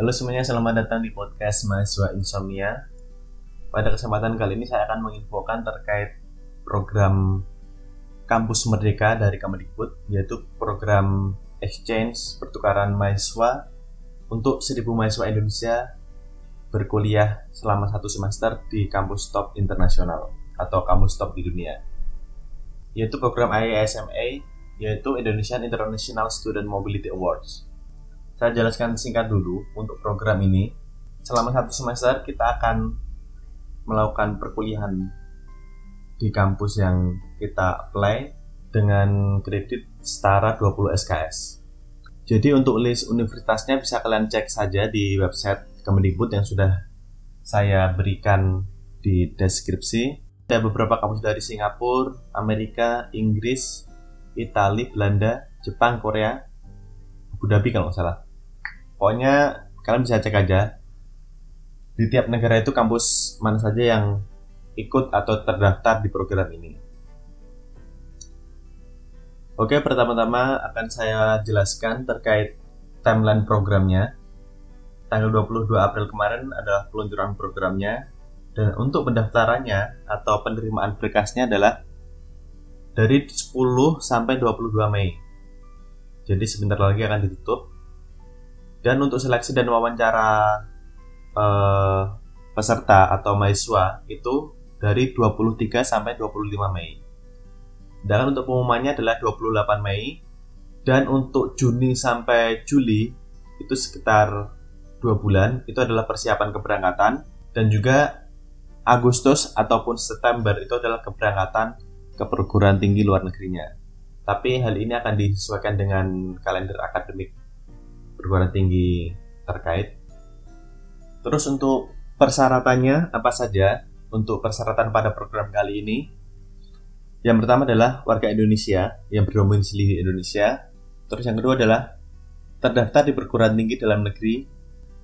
Halo semuanya, selamat datang di podcast Mahasiswa Insomnia. Pada kesempatan kali ini saya akan menginfokan terkait program Kampus Merdeka dari Kemendikbud, yaitu program exchange pertukaran mahasiswa untuk 1000 mahasiswa Indonesia berkuliah selama satu semester di kampus top internasional atau kampus top di dunia. Yaitu program IASMA, yaitu Indonesian International Student Mobility Awards. Saya jelaskan singkat dulu untuk program ini. Selama satu semester kita akan melakukan perkuliahan di kampus yang kita apply dengan kredit setara 20 SKS. Jadi untuk list universitasnya bisa kalian cek saja di website Kemendikbud yang sudah saya berikan di deskripsi. Ada beberapa kampus dari Singapura, Amerika, Inggris, Italia, Belanda, Jepang, Korea, Abu Dhabi kalau nggak salah. Pokoknya kalian bisa cek aja di tiap negara itu kampus mana saja yang ikut atau terdaftar di program ini. Oke, pertama-tama akan saya jelaskan terkait timeline programnya. Tanggal 22 April kemarin adalah peluncuran programnya dan untuk pendaftarannya atau penerimaan berkasnya adalah dari 10 sampai 22 Mei. Jadi sebentar lagi akan ditutup. Dan untuk seleksi dan wawancara eh, peserta atau mahasiswa itu dari 23 sampai 25 Mei. Dan untuk pengumumannya adalah 28 Mei dan untuk Juni sampai Juli itu sekitar dua bulan itu adalah persiapan keberangkatan dan juga Agustus ataupun September itu adalah keberangkatan ke perguruan tinggi luar negerinya. Tapi hal ini akan disesuaikan dengan kalender akademik perguruan tinggi terkait Terus untuk persyaratannya apa saja untuk persyaratan pada program kali ini? Yang pertama adalah warga Indonesia yang berdomisili di Indonesia. Terus yang kedua adalah terdaftar di perguruan tinggi dalam negeri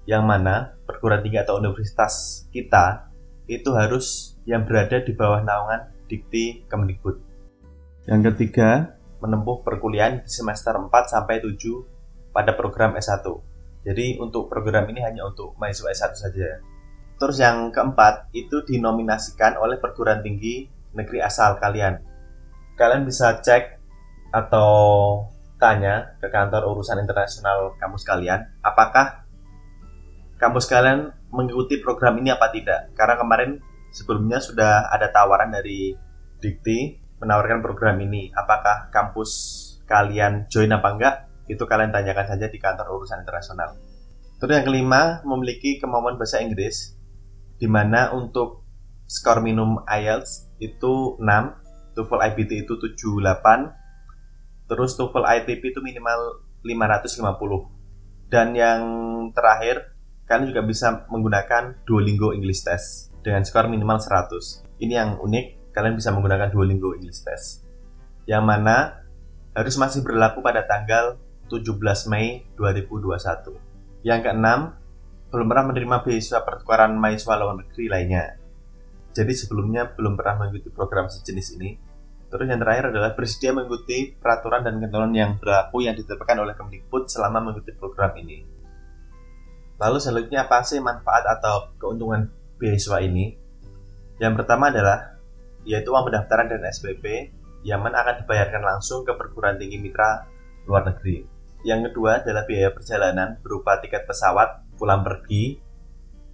yang mana perguruan tinggi atau universitas kita itu harus yang berada di bawah naungan Dikti Kemendikbud. Yang ketiga, menempuh perkuliahan di semester 4 sampai 7 pada program S1. Jadi untuk program ini hanya untuk mahasiswa S1 saja. Terus yang keempat itu dinominasikan oleh perguruan tinggi negeri asal kalian. Kalian bisa cek atau tanya ke kantor urusan internasional kampus kalian, apakah kampus kalian mengikuti program ini apa tidak? Karena kemarin sebelumnya sudah ada tawaran dari Dikti menawarkan program ini. Apakah kampus kalian join apa enggak? Itu kalian tanyakan saja di kantor urusan internasional. Terus yang kelima, memiliki kemampuan bahasa Inggris, di mana untuk skor minimum IELTS itu 6, TOEFL IBT itu 78, terus TOEFL ITP itu minimal 550. Dan yang terakhir, kalian juga bisa menggunakan Duolingo English Test dengan skor minimal 100. Ini yang unik, kalian bisa menggunakan Duolingo English Test. Yang mana harus masih berlaku pada tanggal 17 Mei 2021. Yang keenam, belum pernah menerima beasiswa pertukaran mahasiswa luar negeri lainnya. Jadi sebelumnya belum pernah mengikuti program sejenis ini. Terus yang terakhir adalah bersedia mengikuti peraturan dan ketentuan yang berlaku yang ditetapkan oleh Kemdikbud selama mengikuti program ini. Lalu selanjutnya apa sih manfaat atau keuntungan beasiswa ini? Yang pertama adalah yaitu uang pendaftaran dan SPP yang akan dibayarkan langsung ke perguruan tinggi mitra luar negeri. Yang kedua adalah biaya perjalanan berupa tiket pesawat pulang pergi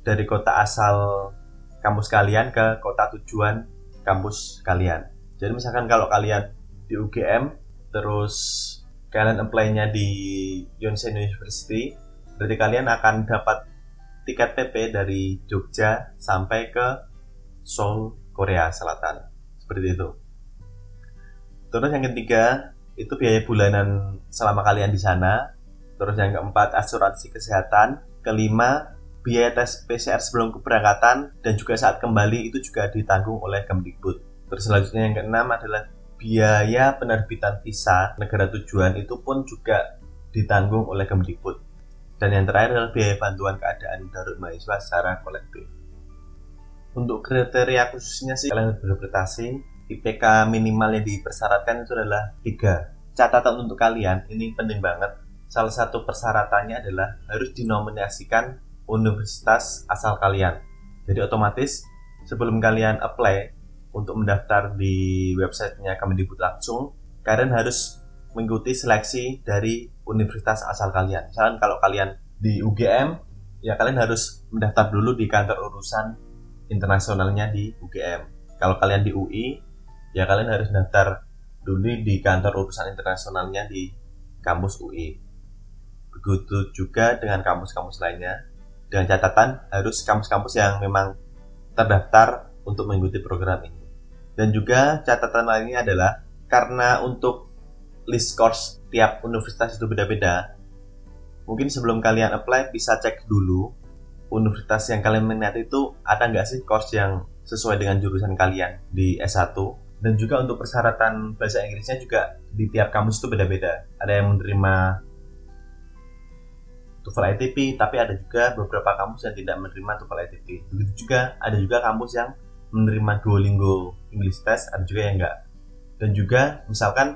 dari kota asal kampus kalian ke kota tujuan kampus kalian. Jadi misalkan kalau kalian di UGM terus kalian apply-nya di Yonsei University, berarti kalian akan dapat tiket PP dari Jogja sampai ke Seoul, Korea Selatan. Seperti itu. Terus yang ketiga, itu biaya bulanan selama kalian di sana. Terus yang keempat asuransi kesehatan. Kelima biaya tes PCR sebelum keberangkatan dan juga saat kembali itu juga ditanggung oleh Kemdikbud. Terus selanjutnya yang keenam adalah biaya penerbitan visa negara tujuan itu pun juga ditanggung oleh Kemdikbud. Dan yang terakhir adalah biaya bantuan keadaan darurat mahasiswa secara kolektif. Untuk kriteria khususnya sih kalian beradaptasi IPK minimal yang dipersyaratkan itu adalah 3. Catatan untuk kalian, ini penting banget. salah satu persyaratannya adalah harus dinominasikan universitas asal kalian. Jadi otomatis sebelum kalian apply untuk mendaftar di websitenya Kemendikbud langsung, kalian harus mengikuti seleksi dari universitas asal kalian. Misalkan kalau kalian di UGM, ya kalian harus mendaftar dulu di kantor urusan internasionalnya di UGM. Kalau kalian di UI, ya kalian harus daftar dulu di kantor urusan internasionalnya di kampus UI. Begitu juga dengan kampus-kampus lainnya. Dengan catatan harus kampus-kampus yang memang terdaftar untuk mengikuti program ini. Dan juga catatan lainnya adalah karena untuk list course tiap universitas itu beda-beda, mungkin sebelum kalian apply bisa cek dulu universitas yang kalian minati itu ada nggak sih course yang sesuai dengan jurusan kalian di S1 dan juga untuk persyaratan bahasa Inggrisnya juga di tiap kampus itu beda-beda ada yang menerima TOEFL ITP tapi ada juga beberapa kampus yang tidak menerima TOEFL ITP begitu juga ada juga kampus yang menerima Duolingo English Test ada juga yang enggak dan juga misalkan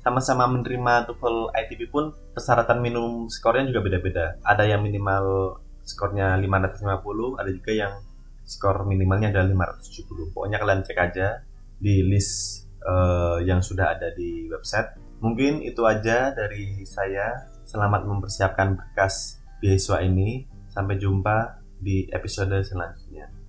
sama-sama menerima TOEFL ITP pun persyaratan minimum skornya juga beda-beda. Ada yang minimal skornya 550, ada juga yang skor minimalnya adalah 570. Pokoknya kalian cek aja di list uh, yang sudah ada di website. Mungkin itu aja dari saya. Selamat mempersiapkan berkas beasiswa ini. Sampai jumpa di episode selanjutnya.